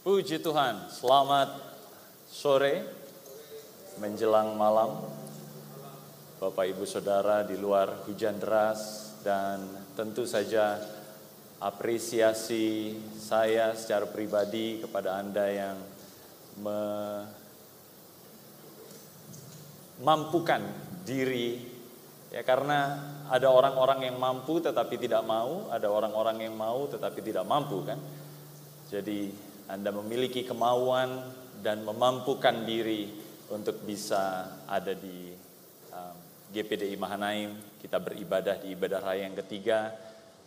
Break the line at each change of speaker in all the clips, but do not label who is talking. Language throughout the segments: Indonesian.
Puji Tuhan, selamat sore menjelang malam. Bapak Ibu Saudara di luar hujan deras dan tentu saja apresiasi saya secara pribadi kepada Anda yang memampukan diri ya karena ada orang-orang yang mampu tetapi tidak mau, ada orang-orang yang mau tetapi tidak mampu kan. Jadi anda memiliki kemauan dan memampukan diri untuk bisa ada di um, GPDI Mahanaim. Kita beribadah di ibadah raya yang ketiga.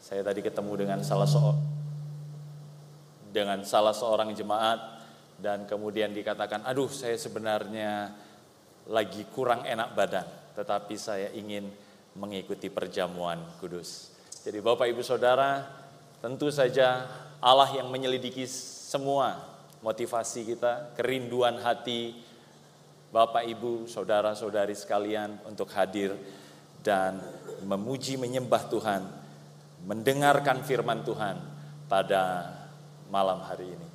Saya tadi ketemu dengan salah seorang dengan salah seorang jemaat dan kemudian dikatakan, aduh saya sebenarnya lagi kurang enak badan, tetapi saya ingin mengikuti perjamuan kudus. Jadi Bapak Ibu Saudara, tentu saja Allah yang menyelidiki semua motivasi kita, kerinduan hati Bapak, Ibu, saudara-saudari sekalian untuk hadir dan memuji menyembah Tuhan, mendengarkan firman Tuhan pada malam hari ini.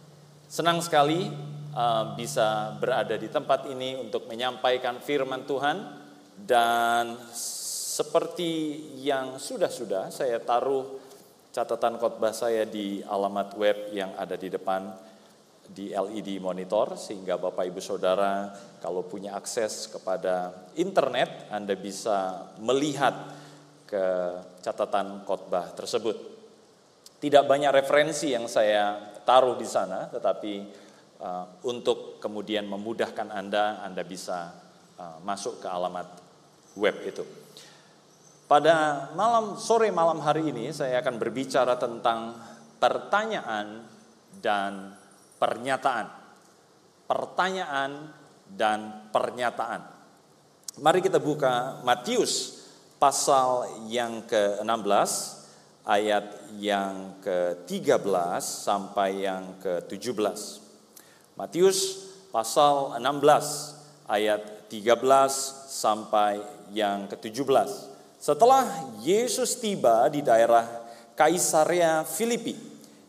Senang sekali uh, bisa berada di tempat ini untuk menyampaikan firman Tuhan dan seperti yang sudah-sudah saya taruh catatan khotbah saya di alamat web yang ada di depan di LED monitor sehingga Bapak Ibu Saudara kalau punya akses kepada internet Anda bisa melihat ke catatan khotbah tersebut. Tidak banyak referensi yang saya taruh di sana tetapi uh, untuk kemudian memudahkan Anda Anda bisa uh, masuk ke alamat web itu. Pada malam sore malam hari ini saya akan berbicara tentang pertanyaan dan pernyataan. Pertanyaan dan pernyataan. Mari kita buka Matius pasal yang ke-16 ayat yang ke-13 sampai yang ke-17. Matius pasal 16 ayat 13 sampai yang ke-17. Setelah Yesus tiba di daerah Kaisarea Filipi,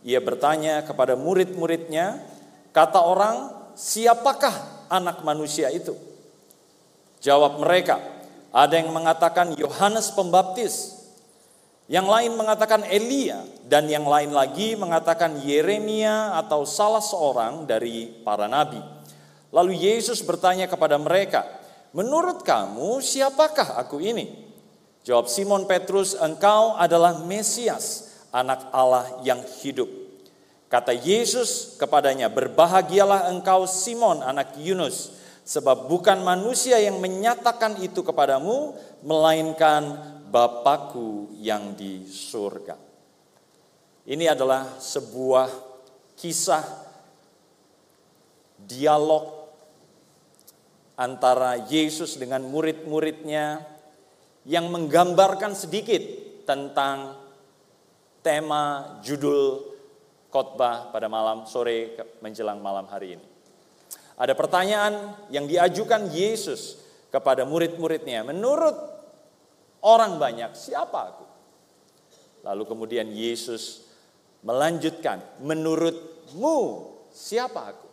ia bertanya kepada murid-muridnya, kata orang, siapakah anak manusia itu? Jawab mereka, ada yang mengatakan Yohanes Pembaptis, yang lain mengatakan Elia, dan yang lain lagi mengatakan Yeremia atau salah seorang dari para nabi. Lalu Yesus bertanya kepada mereka, "Menurut kamu, siapakah aku ini?" Jawab Simon Petrus, engkau adalah Mesias, anak Allah yang hidup. Kata Yesus kepadanya, berbahagialah engkau Simon anak Yunus, sebab bukan manusia yang menyatakan itu kepadamu, melainkan Bapakku yang di surga. Ini adalah sebuah kisah dialog antara Yesus dengan murid-muridnya yang menggambarkan sedikit tentang tema judul khotbah pada malam sore menjelang malam hari ini. Ada pertanyaan yang diajukan Yesus kepada murid-muridnya. Menurut orang banyak, siapa aku? Lalu kemudian Yesus melanjutkan, menurutmu siapa aku?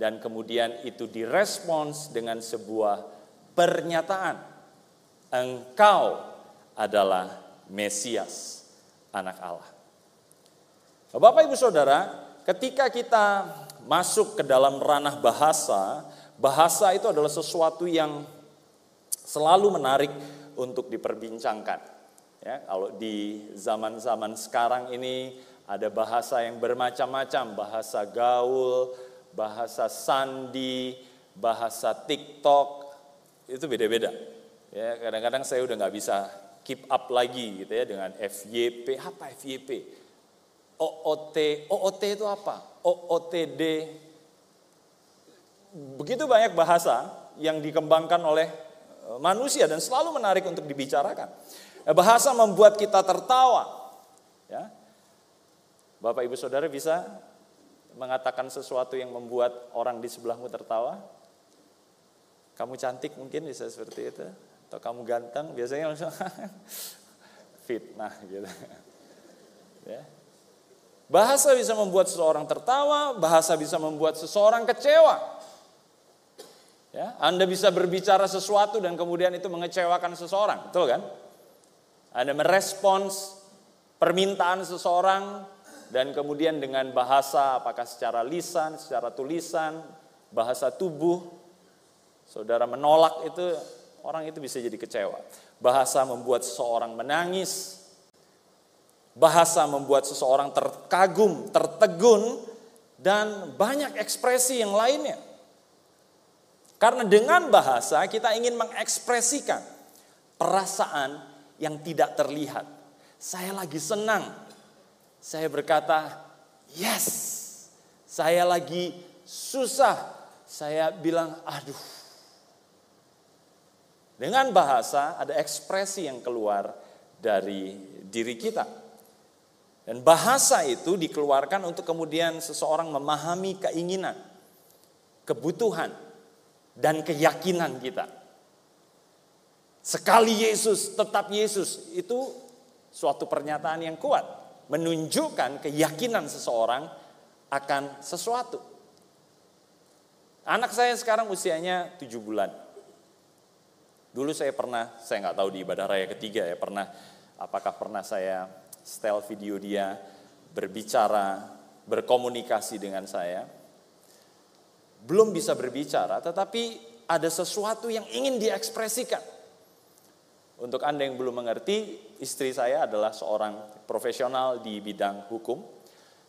Dan kemudian itu direspons dengan sebuah pernyataan engkau adalah Mesias, anak Allah. Bapak Ibu Saudara, ketika kita masuk ke dalam ranah bahasa, bahasa itu adalah sesuatu yang selalu menarik untuk diperbincangkan. Ya, kalau di zaman-zaman sekarang ini ada bahasa yang bermacam-macam, bahasa gaul, bahasa sandi, bahasa TikTok, itu beda-beda. Ya, kadang-kadang saya udah nggak bisa keep up lagi gitu ya dengan FYP. Apa FYP? OOT, OOT itu apa? OOTD. Begitu banyak bahasa yang dikembangkan oleh eh, manusia dan selalu menarik untuk dibicarakan. Eh, bahasa membuat kita tertawa. Ya. Bapak Ibu Saudara bisa mengatakan sesuatu yang membuat orang di sebelahmu tertawa? Kamu cantik mungkin bisa seperti itu atau kamu ganteng biasanya langsung fitnah gitu ya Bahasa bisa membuat seseorang tertawa, bahasa bisa membuat seseorang kecewa. Ya, Anda bisa berbicara sesuatu dan kemudian itu mengecewakan seseorang, betul kan? Anda merespons permintaan seseorang dan kemudian dengan bahasa apakah secara lisan, secara tulisan, bahasa tubuh, saudara menolak itu orang itu bisa jadi kecewa. Bahasa membuat seseorang menangis, bahasa membuat seseorang terkagum, tertegun, dan banyak ekspresi yang lainnya. Karena dengan bahasa kita ingin mengekspresikan perasaan yang tidak terlihat. Saya lagi senang. Saya berkata, yes. Saya lagi susah. Saya bilang, aduh. Dengan bahasa ada ekspresi yang keluar dari diri kita. Dan bahasa itu dikeluarkan untuk kemudian seseorang memahami keinginan, kebutuhan, dan keyakinan kita. Sekali Yesus, tetap Yesus. Itu suatu pernyataan yang kuat. Menunjukkan keyakinan seseorang akan sesuatu. Anak saya sekarang usianya tujuh bulan. Dulu saya pernah, saya nggak tahu di ibadah raya ketiga ya, pernah apakah pernah saya setel video dia berbicara, berkomunikasi dengan saya. Belum bisa berbicara, tetapi ada sesuatu yang ingin diekspresikan. Untuk Anda yang belum mengerti, istri saya adalah seorang profesional di bidang hukum.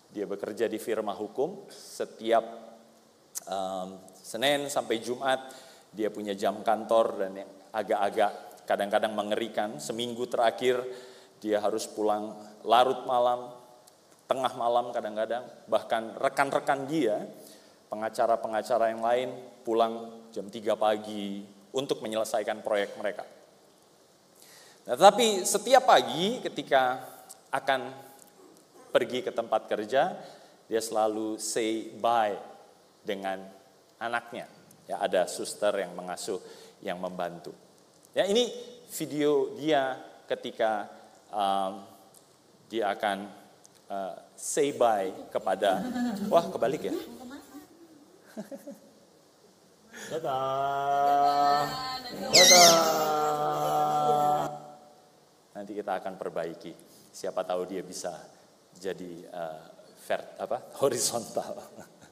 Dia bekerja di firma hukum. Setiap um, Senin sampai Jumat dia punya jam kantor dan yang agak-agak kadang-kadang mengerikan. Seminggu terakhir dia harus pulang larut malam, tengah malam kadang-kadang. Bahkan rekan-rekan dia, pengacara-pengacara yang lain pulang jam 3 pagi untuk menyelesaikan proyek mereka. Nah, tapi setiap pagi ketika akan pergi ke tempat kerja, dia selalu say bye dengan anaknya. Ya, ada suster yang mengasuh, yang membantu. Ya, ini video dia ketika um, dia akan uh, say bye kepada, wah kebalik ya. Dadah. Dadah. Nanti kita akan perbaiki. Siapa tahu dia bisa jadi uh, vert, apa horizontal.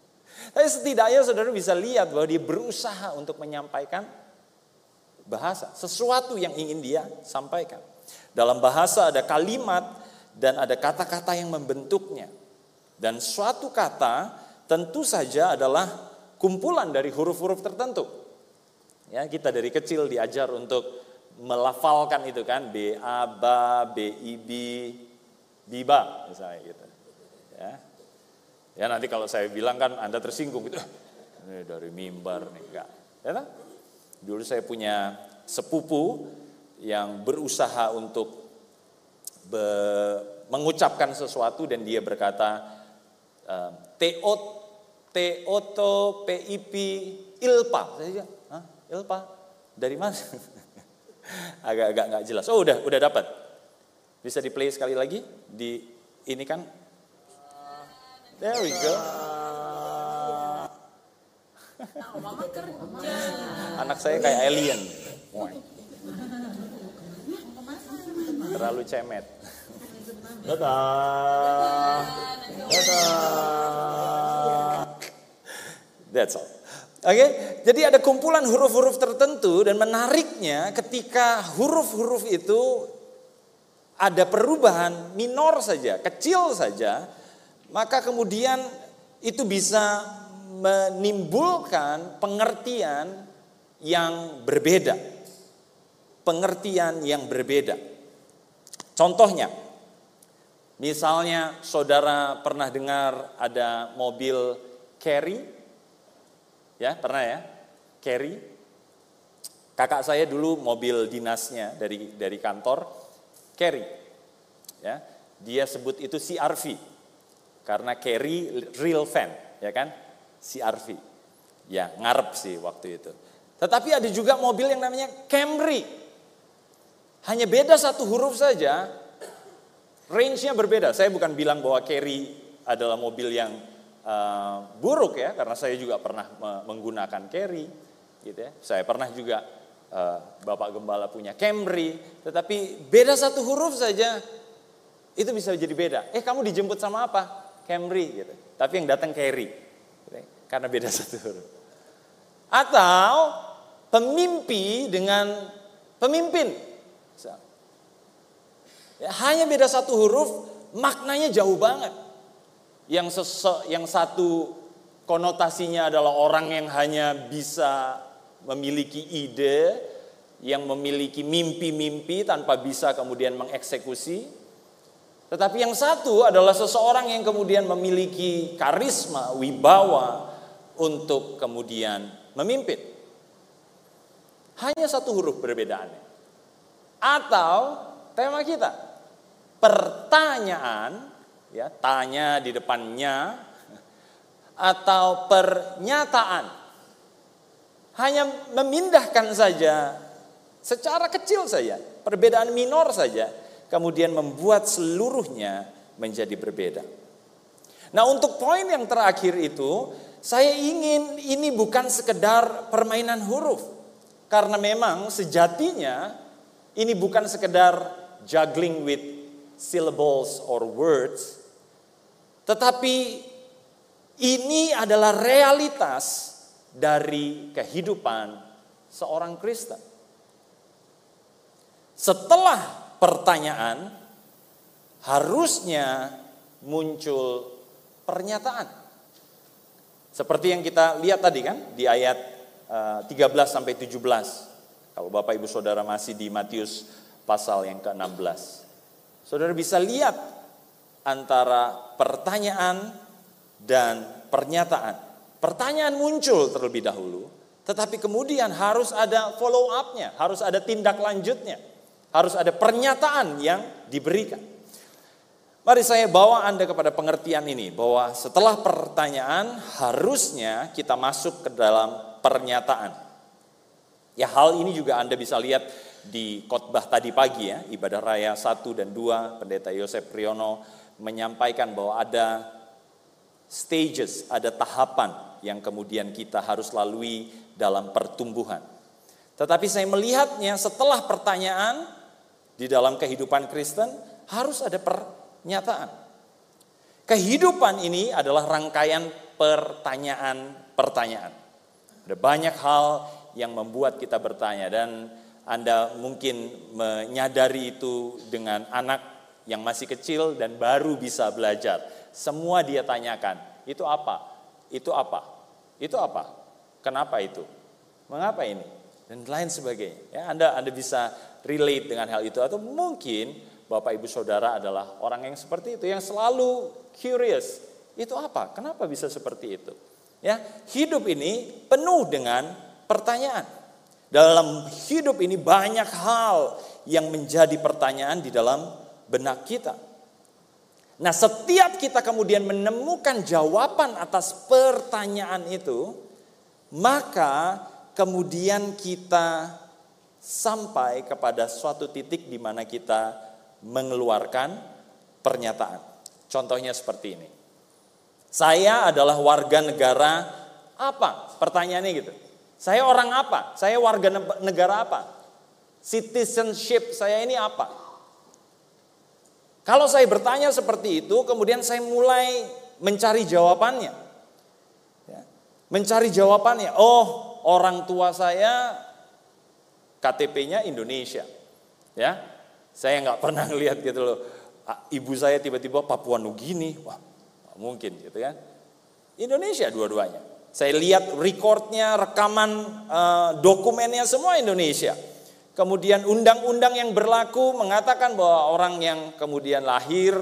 Tapi setidaknya saudara bisa lihat bahwa dia berusaha untuk menyampaikan bahasa, sesuatu yang ingin dia sampaikan. Dalam bahasa ada kalimat dan ada kata-kata yang membentuknya. Dan suatu kata tentu saja adalah kumpulan dari huruf-huruf tertentu. Ya, kita dari kecil diajar untuk melafalkan itu kan B A B B I B biba misalnya gitu. Ya. Ya nanti kalau saya bilang kan Anda tersinggung gitu. Ini dari mimbar nih enggak. Ya? Dulu saya punya sepupu yang berusaha untuk be, mengucapkan sesuatu dan dia berkata T-O T-O-T-O P-I-P Ilpa. Saya? Ilpa? Dari mana? Agak-agak nggak jelas. Oh udah, udah dapat. Bisa di play sekali lagi di ini kan. There we go. Anak saya kayak alien. Terlalu cemet. Dadah. Dadah. That's all. Oke, okay? jadi ada kumpulan huruf-huruf tertentu dan menariknya ketika huruf-huruf itu ada perubahan minor saja, kecil saja, maka kemudian itu bisa menimbulkan pengertian yang berbeda. Pengertian yang berbeda. Contohnya, misalnya saudara pernah dengar ada mobil carry Ya, pernah ya? Carry. Kakak saya dulu mobil dinasnya dari dari kantor carry. Ya. Dia sebut itu CRV. Karena carry real van, ya kan? CRV. Ya, ngarep sih waktu itu. Tetapi ada juga mobil yang namanya Camry. Hanya beda satu huruf saja, range-nya berbeda. Saya bukan bilang bahwa carry adalah mobil yang uh, buruk ya, karena saya juga pernah menggunakan Carry, gitu ya. Saya pernah juga uh, Bapak Gembala punya Camry, tetapi beda satu huruf saja itu bisa jadi beda. Eh kamu dijemput sama apa? Camry gitu. Tapi yang datang Carry. Karena beda satu huruf. Atau pemimpi dengan pemimpin. Ya, hanya beda satu huruf, maknanya jauh banget. Yang, sese, yang satu konotasinya adalah orang yang hanya bisa memiliki ide, yang memiliki mimpi-mimpi tanpa bisa kemudian mengeksekusi. Tetapi yang satu adalah seseorang yang kemudian memiliki karisma, wibawa untuk kemudian memimpin. Hanya satu huruf perbedaannya. Atau tema kita, pertanyaan, ya tanya di depannya, atau pernyataan. Hanya memindahkan saja, secara kecil saja, perbedaan minor saja, kemudian membuat seluruhnya menjadi berbeda. Nah untuk poin yang terakhir itu, saya ingin ini bukan sekedar permainan huruf. Karena memang sejatinya ini bukan sekedar juggling with syllables or words, tetapi ini adalah realitas dari kehidupan seorang Kristen. Setelah pertanyaan, harusnya muncul pernyataan. Seperti yang kita lihat tadi kan di ayat 13 eh, sampai 17. Kalau Bapak Ibu Saudara masih di Matius pasal yang ke-16. Saudara bisa lihat antara pertanyaan dan pernyataan. Pertanyaan muncul terlebih dahulu, tetapi kemudian harus ada follow up-nya, harus ada tindak lanjutnya, harus ada pernyataan yang diberikan. Mari saya bawa Anda kepada pengertian ini bahwa setelah pertanyaan harusnya kita masuk ke dalam pernyataan. Ya hal ini juga Anda bisa lihat di khotbah tadi pagi ya, ibadah raya 1 dan 2, pendeta Yosef Priyono menyampaikan bahwa ada stages, ada tahapan yang kemudian kita harus lalui dalam pertumbuhan. Tetapi saya melihatnya setelah pertanyaan di dalam kehidupan Kristen harus ada pernyataan. Kehidupan ini adalah rangkaian pertanyaan-pertanyaan. Ada banyak hal yang membuat kita bertanya dan Anda mungkin menyadari itu dengan anak yang masih kecil dan baru bisa belajar. Semua dia tanyakan, itu apa? Itu apa? Itu apa? Kenapa itu? Mengapa ini? Dan lain sebagainya. Ya, Anda Anda bisa relate dengan hal itu atau mungkin Bapak Ibu Saudara adalah orang yang seperti itu yang selalu curious. Itu apa? Kenapa bisa seperti itu? Ya, hidup ini penuh dengan pertanyaan. Dalam hidup ini banyak hal yang menjadi pertanyaan di dalam benak kita. Nah, setiap kita kemudian menemukan jawaban atas pertanyaan itu, maka kemudian kita sampai kepada suatu titik di mana kita mengeluarkan pernyataan. Contohnya seperti ini. Saya adalah warga negara apa? Pertanyaannya gitu. Saya orang apa? Saya warga negara apa? Citizenship saya ini apa? Kalau saya bertanya seperti itu, kemudian saya mulai mencari jawabannya. Ya. Mencari jawabannya, oh orang tua saya KTP-nya Indonesia. Ya, saya nggak pernah lihat gitu loh. Ibu saya tiba-tiba Papua Nugini, wah mungkin gitu kan. Indonesia dua-duanya. Saya lihat recordnya, rekaman uh, dokumennya semua Indonesia. Kemudian undang-undang yang berlaku mengatakan bahwa orang yang kemudian lahir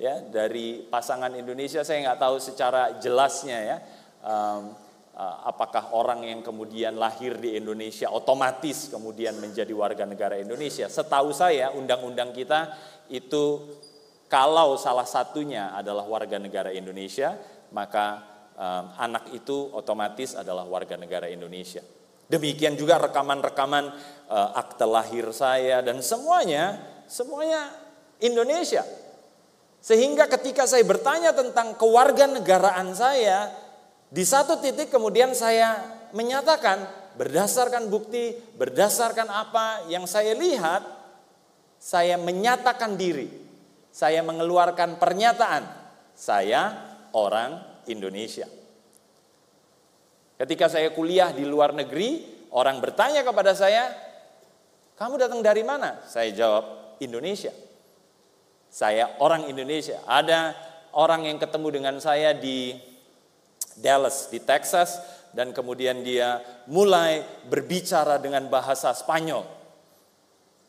ya dari pasangan Indonesia saya nggak tahu secara jelasnya ya um, apakah orang yang kemudian lahir di Indonesia otomatis kemudian menjadi warga negara Indonesia. Setahu saya undang-undang kita itu kalau salah satunya adalah warga negara Indonesia, maka um, anak itu otomatis adalah warga negara Indonesia. Demikian juga rekaman-rekaman uh, akte lahir saya dan semuanya, semuanya Indonesia. Sehingga ketika saya bertanya tentang kewarganegaraan saya, di satu titik kemudian saya menyatakan berdasarkan bukti, berdasarkan apa yang saya lihat, saya menyatakan diri. Saya mengeluarkan pernyataan, saya orang Indonesia. Ketika saya kuliah di luar negeri, orang bertanya kepada saya, "Kamu datang dari mana?" Saya jawab, "Indonesia." Saya orang Indonesia. Ada orang yang ketemu dengan saya di Dallas, di Texas, dan kemudian dia mulai berbicara dengan bahasa Spanyol.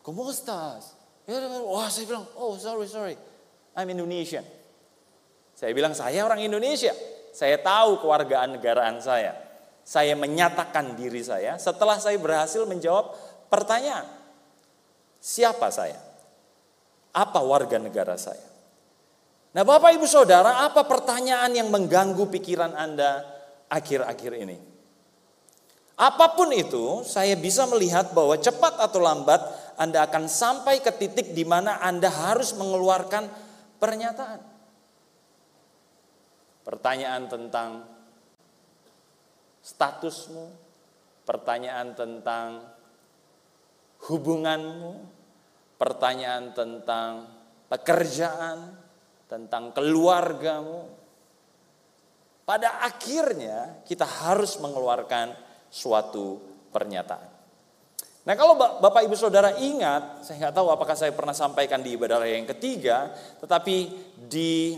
¿Cómo estás? Wah, saya bilang, oh sorry, sorry, I'm Indonesian. Saya bilang, saya orang Indonesia. Saya tahu kewargaan negaraan saya. Saya menyatakan diri saya setelah saya berhasil menjawab pertanyaan. Siapa saya? Apa warga negara saya? Nah Bapak Ibu Saudara, apa pertanyaan yang mengganggu pikiran Anda akhir-akhir ini? Apa pun itu, saya bisa melihat bahwa cepat atau lambat Anda akan sampai ke titik di mana Anda harus mengeluarkan pernyataan. Pertanyaan tentang statusmu, pertanyaan tentang hubunganmu, pertanyaan tentang pekerjaan, tentang keluargamu. Pada akhirnya kita harus mengeluarkan suatu pernyataan. Nah kalau Bapak Ibu Saudara ingat, saya nggak tahu apakah saya pernah sampaikan di ibadah yang ketiga, tetapi di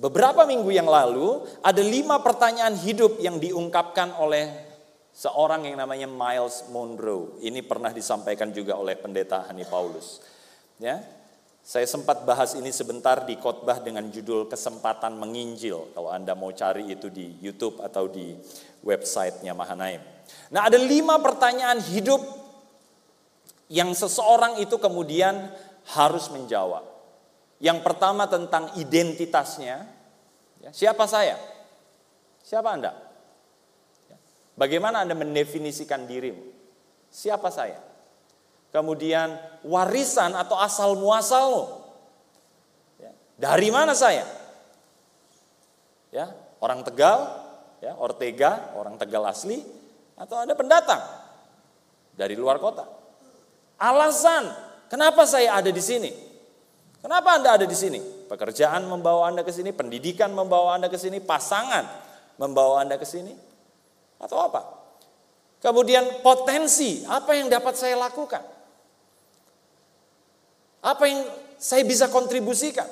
Beberapa minggu yang lalu ada lima pertanyaan hidup yang diungkapkan oleh seorang yang namanya Miles Monroe. Ini pernah disampaikan juga oleh pendeta Hani Paulus. Ya, saya sempat bahas ini sebentar di khotbah dengan judul kesempatan menginjil. Kalau Anda mau cari itu di YouTube atau di websitenya Mahanaim. Nah ada lima pertanyaan hidup yang seseorang itu kemudian harus menjawab. Yang pertama tentang identitasnya. Ya, siapa saya? Siapa Anda? Ya, bagaimana Anda mendefinisikan dirimu? Siapa saya? Kemudian warisan atau asal muasalmu. Ya, dari mana saya? Ya, orang Tegal, ya, Ortega, orang Tegal asli, atau ada pendatang dari luar kota. Alasan kenapa saya ada di sini? Kenapa Anda ada di sini? Pekerjaan membawa Anda ke sini, pendidikan membawa Anda ke sini, pasangan membawa Anda ke sini, atau apa? Kemudian potensi, apa yang dapat saya lakukan? Apa yang saya bisa kontribusikan?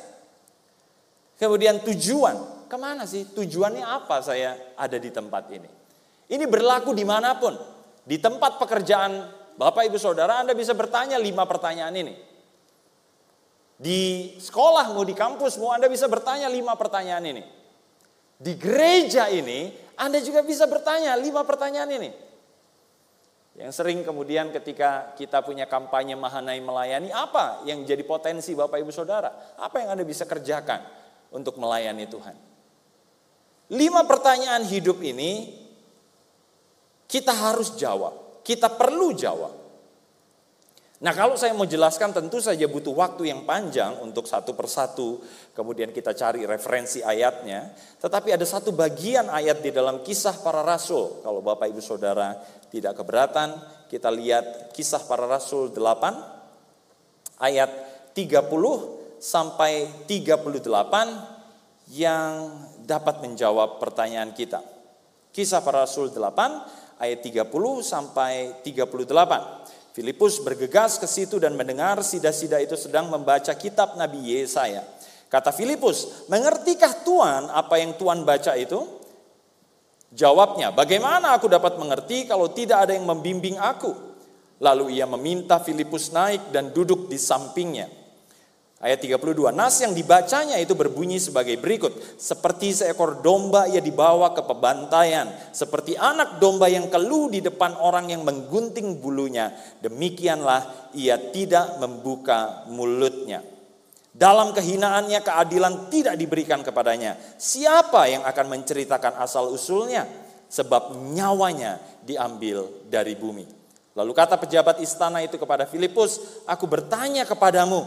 Kemudian tujuan, ke mana sih? Tujuannya apa saya ada di tempat ini? Ini berlaku di mana pun. Di tempat pekerjaan Bapak Ibu Saudara Anda bisa bertanya lima pertanyaan ini. Di sekolah mau di kampus mau Anda bisa bertanya lima pertanyaan ini. Di gereja ini Anda juga bisa bertanya lima pertanyaan ini. Yang sering kemudian ketika kita punya kampanye Mahanai melayani, apa yang jadi potensi Bapak Ibu Saudara? Apa yang Anda bisa kerjakan untuk melayani Tuhan? Lima pertanyaan hidup ini kita harus jawab, kita perlu jawab. Nah kalau saya mau jelaskan tentu saja butuh waktu yang panjang untuk satu persatu kemudian kita cari referensi ayatnya. Tetapi ada satu bagian ayat di dalam kisah para rasul. Kalau Bapak Ibu Saudara tidak keberatan kita lihat kisah para rasul 8 ayat 30 sampai 38 yang dapat menjawab pertanyaan kita. Kisah para rasul 8 ayat 30 sampai 38. Filipus bergegas ke situ dan mendengar sida-sida itu sedang membaca kitab Nabi Yesaya. Kata Filipus, mengertikah Tuhan apa yang Tuhan baca itu? Jawabnya, bagaimana aku dapat mengerti kalau tidak ada yang membimbing aku? Lalu ia meminta Filipus naik dan duduk di sampingnya. Ayat 32, nas yang dibacanya itu berbunyi sebagai berikut. Seperti seekor domba ia dibawa ke pembantaian. Seperti anak domba yang keluh di depan orang yang menggunting bulunya. Demikianlah ia tidak membuka mulutnya. Dalam kehinaannya keadilan tidak diberikan kepadanya. Siapa yang akan menceritakan asal usulnya? Sebab nyawanya diambil dari bumi. Lalu kata pejabat istana itu kepada Filipus, aku bertanya kepadamu,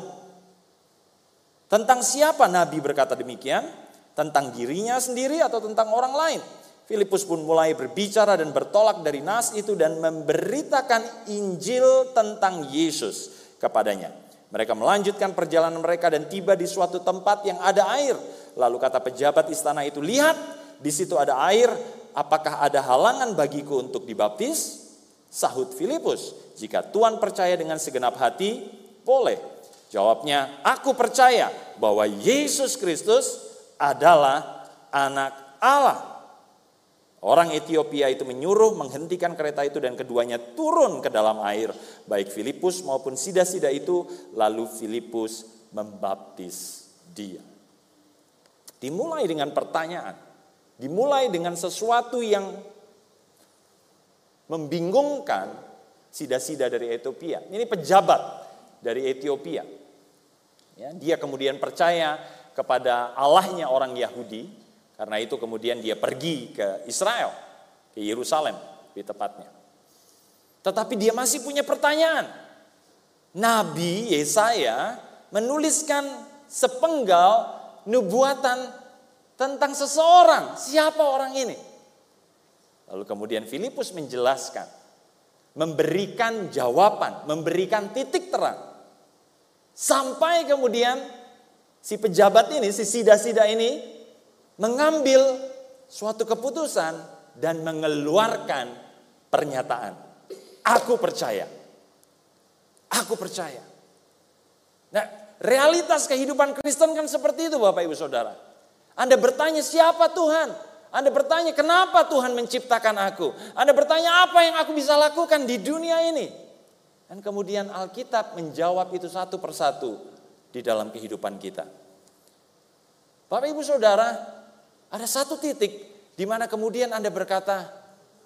Tentang siapa Nabi berkata demikian? Tentang dirinya sendiri atau tentang orang lain? Filipus pun mulai berbicara dan bertolak dari nas itu dan memberitakan Injil tentang Yesus kepadanya. Mereka melanjutkan perjalanan mereka dan tiba di suatu tempat yang ada air. Lalu kata pejabat istana itu, "Lihat, di situ ada air. Apakah ada halangan bagiku untuk dibaptis?" Sahut Filipus, "Jika Tuhan percaya dengan segenap hati, boleh." Jawabnya, "Aku percaya bahwa Yesus Kristus adalah anak Allah." Orang Ethiopia itu menyuruh menghentikan kereta itu dan keduanya turun ke dalam air. Baik Filipus maupun sida-sida itu. Lalu Filipus membaptis dia. Dimulai dengan pertanyaan. Dimulai dengan sesuatu yang membingungkan sida-sida dari Ethiopia. Ini pejabat dari Ethiopia. Ya, dia kemudian percaya kepada Allahnya orang Yahudi karena itu kemudian dia pergi ke Israel, ke Yerusalem di tepatnya. Tetapi dia masih punya pertanyaan. Nabi Yesaya menuliskan sepenggal nubuatan tentang seseorang. Siapa orang ini? Lalu kemudian Filipus menjelaskan, memberikan jawaban, memberikan titik terang. Sampai kemudian si pejabat ini, si sida-sida ini mengambil suatu keputusan dan mengeluarkan pernyataan. Aku percaya. Aku percaya. Nah, realitas kehidupan Kristen kan seperti itu Bapak Ibu Saudara. Anda bertanya siapa Tuhan? Anda bertanya kenapa Tuhan menciptakan aku? Anda bertanya apa yang aku bisa lakukan di dunia ini? Dan kemudian Alkitab menjawab itu satu persatu di dalam kehidupan kita. Bapak Ibu Saudara, ada satu titik di mana kemudian Anda berkata,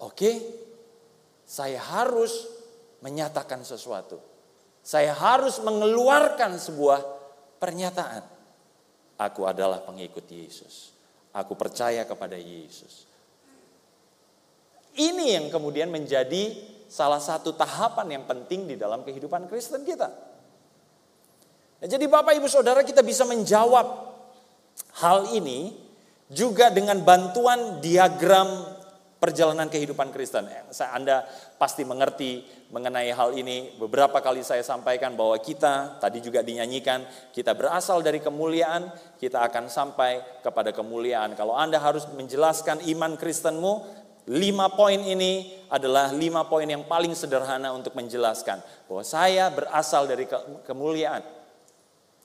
"Oke, okay, saya harus menyatakan sesuatu. Saya harus mengeluarkan sebuah pernyataan. Aku adalah pengikut Yesus. Aku percaya kepada Yesus." Ini yang kemudian menjadi salah satu tahapan yang penting di dalam kehidupan Kristen kita. jadi Bapak Ibu Saudara kita bisa menjawab hal ini juga dengan bantuan diagram perjalanan kehidupan Kristen. Anda pasti mengerti mengenai hal ini. Beberapa kali saya sampaikan bahwa kita, tadi juga dinyanyikan, kita berasal dari kemuliaan, kita akan sampai kepada kemuliaan. Kalau Anda harus menjelaskan iman Kristenmu, lima poin ini adalah lima poin yang paling sederhana untuk menjelaskan bahwa saya berasal dari kemuliaan.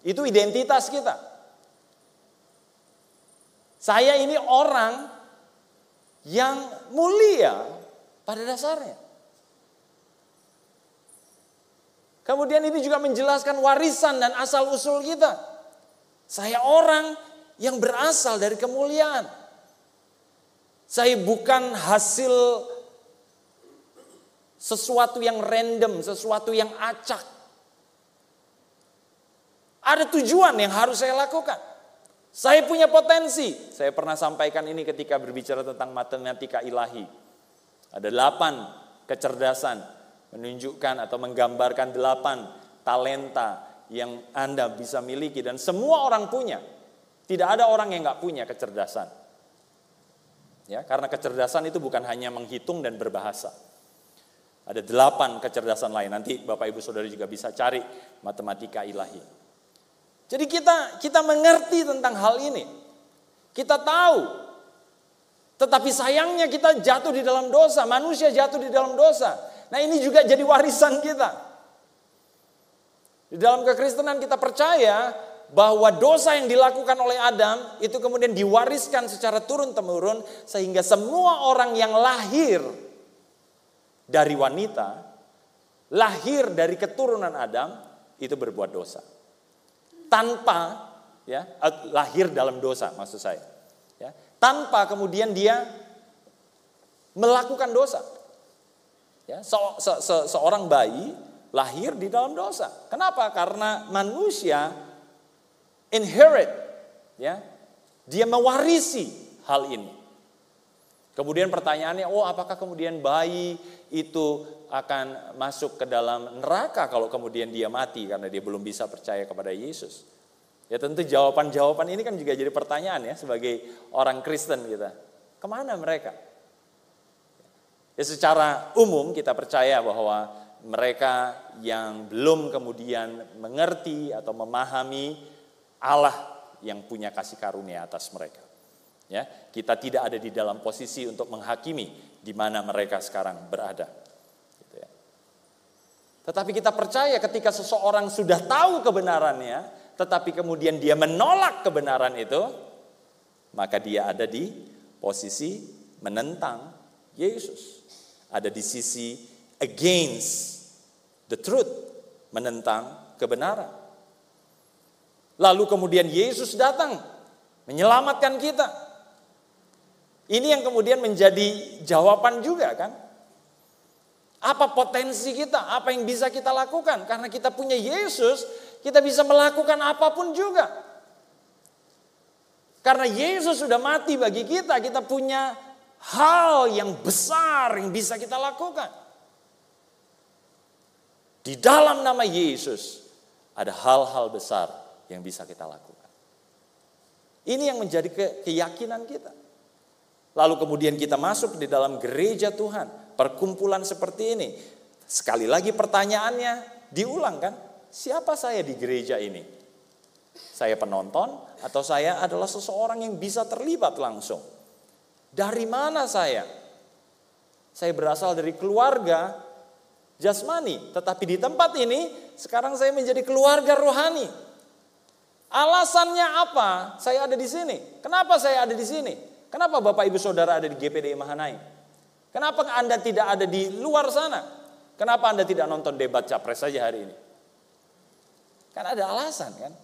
Itu identitas kita. Saya ini orang yang mulia pada dasarnya. Kemudian ini juga menjelaskan warisan dan asal usul kita. Saya orang yang berasal dari kemuliaan. Saya bukan hasil sesuatu yang random, sesuatu yang acak. Ada tujuan yang harus saya lakukan. Saya punya potensi. Saya pernah sampaikan ini ketika berbicara tentang matematika ilahi. Ada delapan kecerdasan menunjukkan atau menggambarkan delapan talenta yang Anda bisa miliki dan semua orang punya. Tidak ada orang yang nggak punya kecerdasan. Ya, karena kecerdasan itu bukan hanya menghitung dan berbahasa. Ada delapan kecerdasan lain. Nanti Bapak Ibu Saudara juga bisa cari matematika ilahi. Jadi kita kita mengerti tentang hal ini. Kita tahu. Tetapi sayangnya kita jatuh di dalam dosa, manusia jatuh di dalam dosa. Nah, ini juga jadi warisan kita. Di dalam kekristenan kita percaya bahwa dosa yang dilakukan oleh Adam itu kemudian diwariskan secara turun-temurun sehingga semua orang yang lahir dari wanita, lahir dari keturunan Adam itu berbuat dosa tanpa ya lahir dalam dosa maksud saya. Ya, tanpa kemudian dia melakukan dosa. Ya, se se se seorang bayi lahir di dalam dosa. Kenapa? Karena manusia inherit ya. Dia mewarisi hal ini. Kemudian pertanyaannya, oh apakah kemudian bayi itu akan masuk ke dalam neraka kalau kemudian dia mati karena dia belum bisa percaya kepada Yesus. Ya tentu jawaban-jawaban ini kan juga jadi pertanyaan ya sebagai orang Kristen kita. Ke mana mereka? Ya secara umum kita percaya bahwa mereka yang belum kemudian mengerti atau memahami Allah yang punya kasih karunia atas mereka. Ya, kita tidak ada di dalam posisi untuk menghakimi di mana mereka sekarang berada. Gitu ya. Tetapi kita percaya ketika seseorang sudah tahu kebenarannya, tetapi kemudian dia menolak kebenaran itu, maka dia ada di posisi menentang Yesus. Ada di sisi against the truth, menentang kebenaran. Lalu kemudian Yesus datang menyelamatkan kita. Ini yang kemudian menjadi jawaban juga kan? Apa potensi kita? Apa yang bisa kita lakukan? Karena kita punya Yesus, kita bisa melakukan apa pun juga. Karena Yesus sudah mati bagi kita, kita punya hal yang besar yang bisa kita lakukan. Di dalam nama Yesus ada hal-hal besar yang bisa kita lakukan. Ini yang menjadi keyakinan kita. Lalu kemudian kita masuk di dalam gereja Tuhan, perkumpulan seperti ini. Sekali lagi pertanyaannya diulang kan? siapa saya di gereja ini? Saya penonton atau saya adalah seseorang yang bisa terlibat langsung? Dari mana saya? Saya berasal dari keluarga jasmani, tetapi di tempat ini sekarang saya menjadi keluarga rohani. Alasannya apa? Saya ada di sini. Kenapa saya ada di sini? Kenapa Bapak Ibu Saudara ada di GPD Mahanaim? Kenapa Anda tidak ada di luar sana? Kenapa Anda tidak nonton debat capres saja hari ini? Kan ada alasan kan?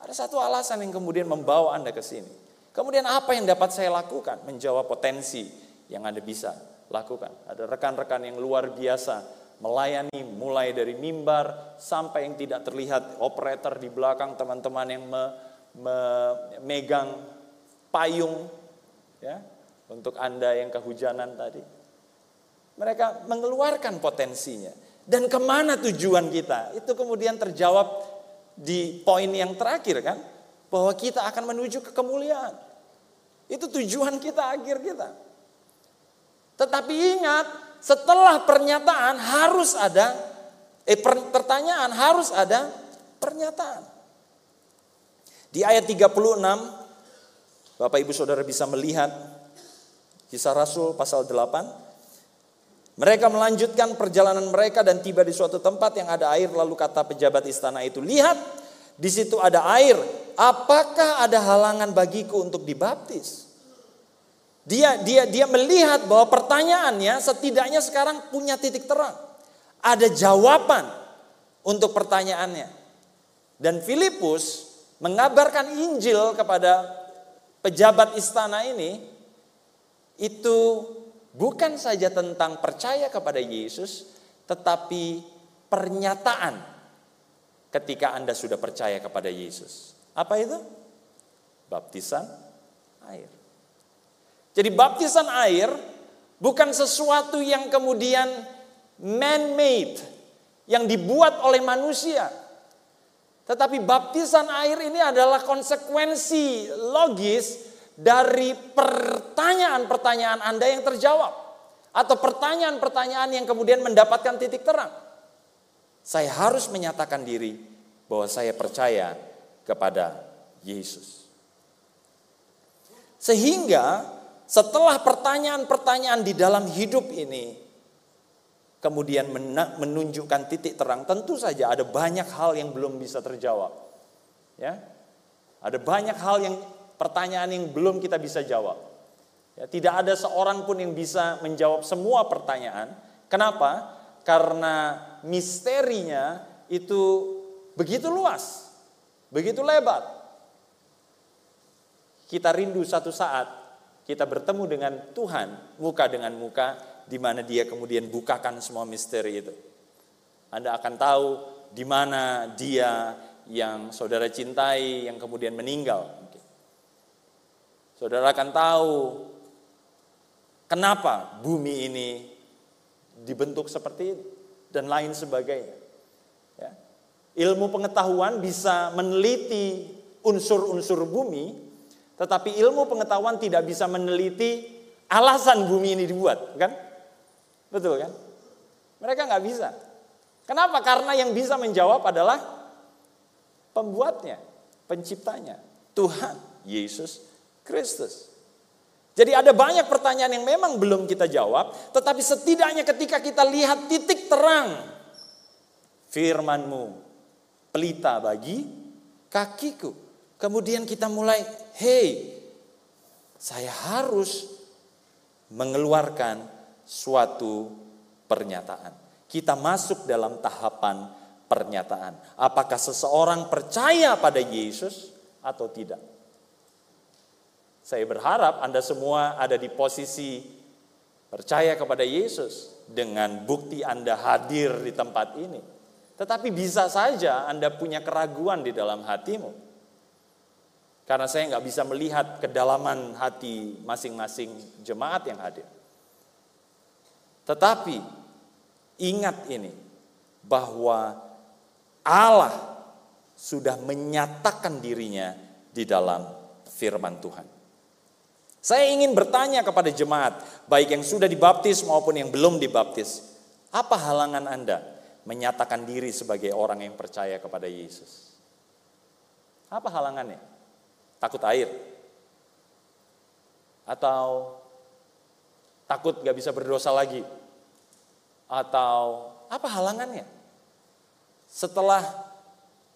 Ada satu alasan yang kemudian membawa Anda ke sini. Kemudian apa yang dapat saya lakukan? Menjawab potensi yang Anda bisa lakukan. Ada rekan-rekan yang luar biasa melayani mulai dari mimbar sampai yang tidak terlihat operator di belakang teman-teman yang memegang payung ya untuk Anda yang kehujanan tadi. Mereka mengeluarkan potensinya. Dan ke mana tujuan kita? Itu kemudian terjawab di poin yang terakhir kan. Bahwa kita akan menuju ke kemuliaan. Itu tujuan kita akhir kita. Tetapi ingat, setelah pernyataan harus ada, eh pertanyaan harus ada pernyataan. Di ayat 36, Bapak Ibu Saudara bisa melihat kisah Rasul pasal 8. Mereka melanjutkan perjalanan mereka dan tiba di suatu tempat yang ada air lalu kata pejabat istana itu, "Lihat, di situ ada air. Apakah ada halangan bagiku untuk dibaptis?" Dia dia dia melihat bahwa pertanyaannya setidaknya sekarang punya titik terang. Ada jawaban untuk pertanyaannya. Dan Filipus mengabarkan Injil kepada pejabat istana ini itu bukan saja tentang percaya kepada Yesus, tetapi pernyataan ketika Anda sudah percaya kepada Yesus. Apa itu? Baptisan air. Jadi baptisan air bukan sesuatu yang kemudian man-made, yang dibuat oleh manusia. Tetapi baptisan air ini adalah konsekuensi logis dari pertanyaan-pertanyaan Anda yang terjawab. Atau pertanyaan-pertanyaan yang kemudian mendapatkan titik terang. Saya harus menyatakan diri bahwa saya percaya kepada Yesus. Sehingga setelah pertanyaan-pertanyaan di dalam hidup ini kemudian menunjukkan titik terang, tentu saja ada banyak hal yang belum bisa terjawab. Ya. Ada banyak hal yang pertanyaan yang belum kita bisa jawab. Ya, tidak ada seorang pun yang bisa menjawab semua pertanyaan. Kenapa? Karena misterinya itu begitu luas, begitu lebar. Kita rindu satu saat kita bertemu dengan Tuhan muka dengan muka di mana Dia kemudian bukakan semua misteri itu. Anda akan tahu di mana Dia yang saudara cintai yang kemudian meninggal Saudara akan tahu kenapa bumi ini dibentuk seperti ini dan lain sebagainya. Ya. Ilmu pengetahuan bisa meneliti unsur-unsur bumi, tetapi ilmu pengetahuan tidak bisa meneliti alasan bumi ini dibuat, kan? Betul kan? Mereka nggak bisa. Kenapa? Karena yang bisa menjawab adalah pembuatnya, penciptanya, Tuhan Yesus Kristus. Jadi ada banyak pertanyaan yang memang belum kita jawab, tetapi setidaknya ketika kita lihat titik terang firmanmu, pelita bagi kakiku. Kemudian kita mulai, hey, saya harus mengeluarkan suatu pernyataan. Kita masuk dalam tahapan pernyataan. Apakah seseorang percaya pada Yesus atau tidak? Saya berharap Anda semua ada di posisi percaya kepada Yesus dengan bukti Anda hadir di tempat ini. Tetapi bisa saja Anda punya keraguan di dalam hatimu. Karena saya nggak bisa melihat kedalaman hati masing-masing jemaat yang hadir. Tetapi ingat ini, bahwa Allah sudah menyatakan dirinya di dalam firman Tuhan. Saya ingin bertanya kepada jemaat, baik yang sudah dibaptis maupun yang belum dibaptis, apa halangan Anda menyatakan diri sebagai orang yang percaya kepada Yesus. Apa halangannya? Takut air? Atau takut gak bisa berdosa lagi? Atau apa halangannya? Setelah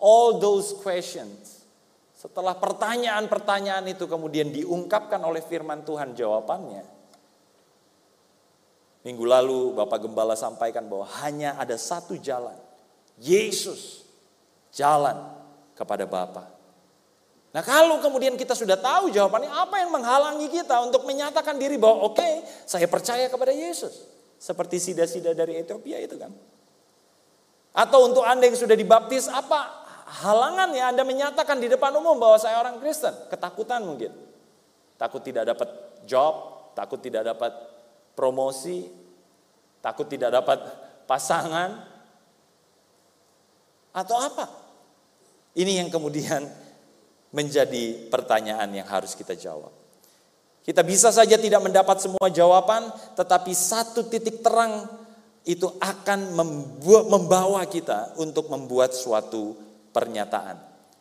all those questions, setelah pertanyaan-pertanyaan itu kemudian diungkapkan oleh firman Tuhan jawabannya, Minggu lalu Bapak Gembala sampaikan bahwa hanya ada satu jalan. Yesus jalan kepada Bapa. Nah kalau kemudian kita sudah tahu jawabannya apa yang menghalangi kita untuk menyatakan diri bahwa oke okay, saya percaya kepada Yesus. Seperti sida-sida dari Ethiopia itu kan. Atau untuk Anda yang sudah dibaptis apa halangannya Anda menyatakan di depan umum bahwa saya orang Kristen. Ketakutan mungkin. Takut tidak dapat job, takut tidak dapat promosi, takut tidak dapat pasangan, atau apa? Ini yang kemudian menjadi pertanyaan yang harus kita jawab. Kita bisa saja tidak mendapat semua jawaban, tetapi satu titik terang itu akan membuat, membawa kita untuk membuat suatu pernyataan.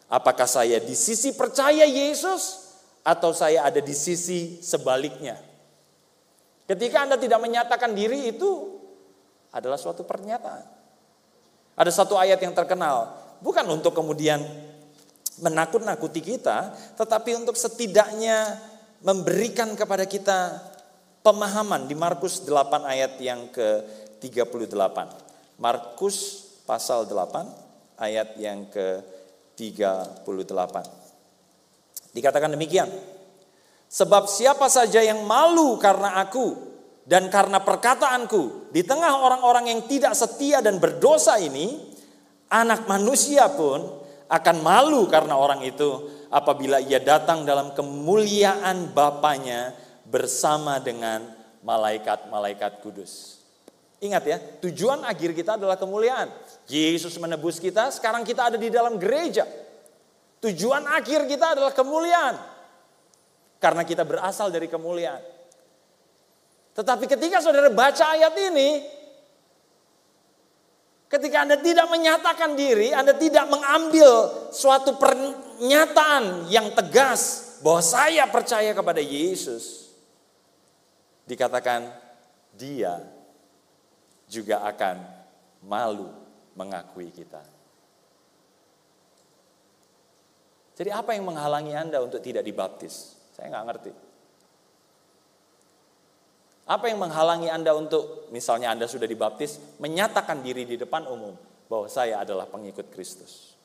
Apakah saya di sisi percaya Yesus atau saya ada di sisi sebaliknya? Ketika Anda tidak menyatakan diri itu adalah suatu pernyataan. Ada satu ayat yang terkenal, bukan untuk kemudian menakut-nakuti kita, tetapi untuk setidaknya memberikan kepada kita pemahaman di Markus 8 ayat yang ke-38. Markus pasal 8 ayat yang ke-38. Dikatakan demikian. Sebab siapa saja yang malu karena aku dan karena perkataanku di tengah orang-orang yang tidak setia dan berdosa ini, anak manusia pun akan malu karena orang itu apabila ia datang dalam kemuliaan Bapaknya bersama dengan malaikat-malaikat kudus. Ingat ya, tujuan akhir kita adalah kemuliaan. Yesus menebus kita, sekarang kita ada di dalam gereja. Tujuan akhir kita adalah kemuliaan. Karena kita berasal dari kemuliaan. Tetapi ketika saudara baca ayat ini, ketika Anda tidak menyatakan diri, Anda tidak mengambil suatu pernyataan yang tegas bahwa saya percaya kepada Yesus, dikatakan dia juga akan malu mengakui kita. Jadi apa yang menghalangi Anda untuk tidak dibaptis? Saya nggak ngerti. Apa yang menghalangi Anda untuk, misalnya Anda sudah dibaptis, menyatakan diri di depan umum bahwa saya adalah pengikut Kristus.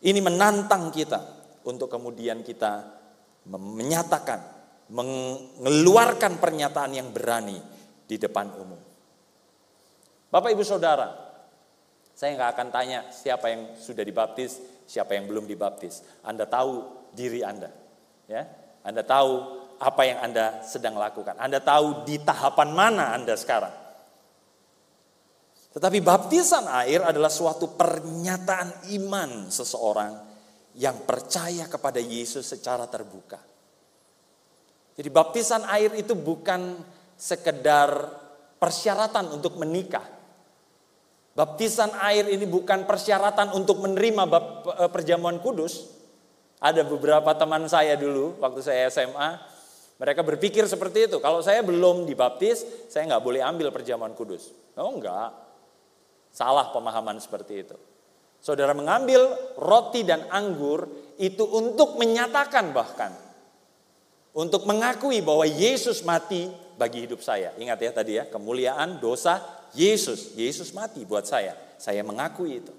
Ini menantang kita untuk kemudian kita menyatakan, mengeluarkan pernyataan yang berani di depan umum. Bapak Ibu Saudara, saya nggak akan tanya siapa yang sudah dibaptis, siapa yang belum dibaptis. Anda tahu diri Anda. Ya, Anda tahu apa yang Anda sedang lakukan. Anda tahu di tahapan mana Anda sekarang. Tetapi baptisan air adalah suatu pernyataan iman seseorang yang percaya kepada Yesus secara terbuka. Jadi baptisan air itu bukan sekedar persyaratan untuk menikah. Baptisan air ini bukan persyaratan untuk menerima eh, perjamuan kudus. Ada beberapa teman saya dulu waktu saya SMA, mereka berpikir seperti itu. Kalau saya belum dibaptis, saya nggak boleh ambil perjamuan kudus. Oh enggak, Salah pemahaman seperti itu. Saudara mengambil roti dan anggur itu untuk menyatakan bahkan untuk mengakui bahwa Yesus mati bagi hidup saya. Ingat ya tadi ya, kemuliaan dosa Yesus. Yesus mati buat saya. Saya mengakui itu.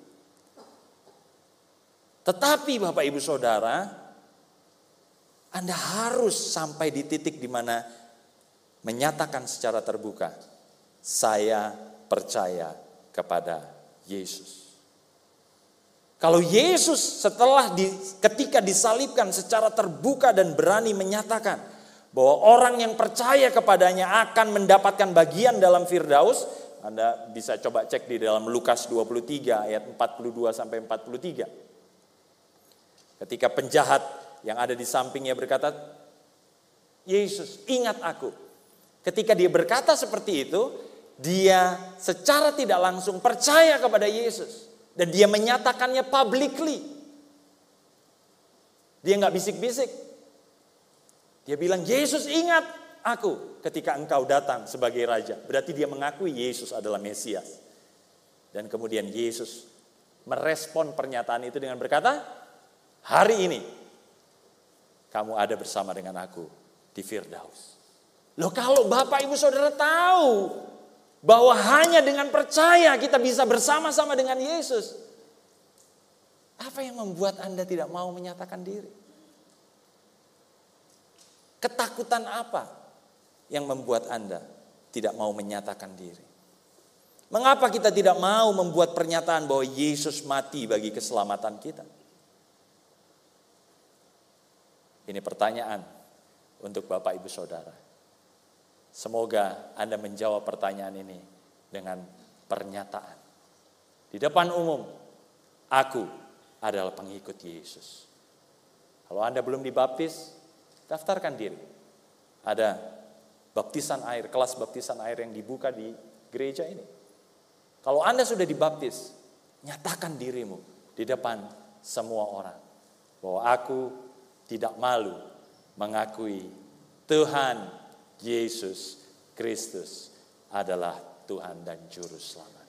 Tetapi Bapak Ibu Saudara, Anda harus sampai di titik di mana menyatakan secara terbuka, saya percaya kepada Yesus. Kalau Yesus setelah di, ketika disalibkan secara terbuka dan berani menyatakan bahwa orang yang percaya kepadanya akan mendapatkan bagian dalam Firdaus, Anda bisa coba cek di dalam Lukas 23 ayat 42 sampai 43. Ketika penjahat yang ada di sampingnya berkata, Yesus ingat aku. Ketika dia berkata seperti itu, dia secara tidak langsung percaya kepada Yesus. Dan dia menyatakannya publicly. Dia nggak bisik-bisik. Dia bilang, Yesus ingat aku ketika engkau datang sebagai raja. Berarti dia mengakui Yesus adalah Mesias. Dan kemudian Yesus merespon pernyataan itu dengan berkata, hari ini kamu ada bersama dengan aku di Firdaus. Loh kalau Bapak Ibu Saudara tahu bahwa hanya dengan percaya kita bisa bersama-sama dengan Yesus. Apa yang membuat Anda tidak mau menyatakan diri? Ketakutan apa yang membuat Anda tidak mau menyatakan diri? Mengapa kita tidak mau membuat pernyataan bahwa Yesus mati bagi keselamatan kita? Ini pertanyaan untuk Bapak Ibu Saudara. Semoga Anda menjawab pertanyaan ini dengan pernyataan. Di depan umum, aku adalah pengikut Yesus. Kalau Anda belum dibaptis, daftarkan diri. Ada baptisan air, kelas baptisan air yang dibuka di gereja ini. Kalau Anda sudah dibaptis, nyatakan dirimu di depan semua orang. Bahwa aku tidak malu mengakui Tuhan Yesus Kristus adalah Tuhan dan Juru Selamat.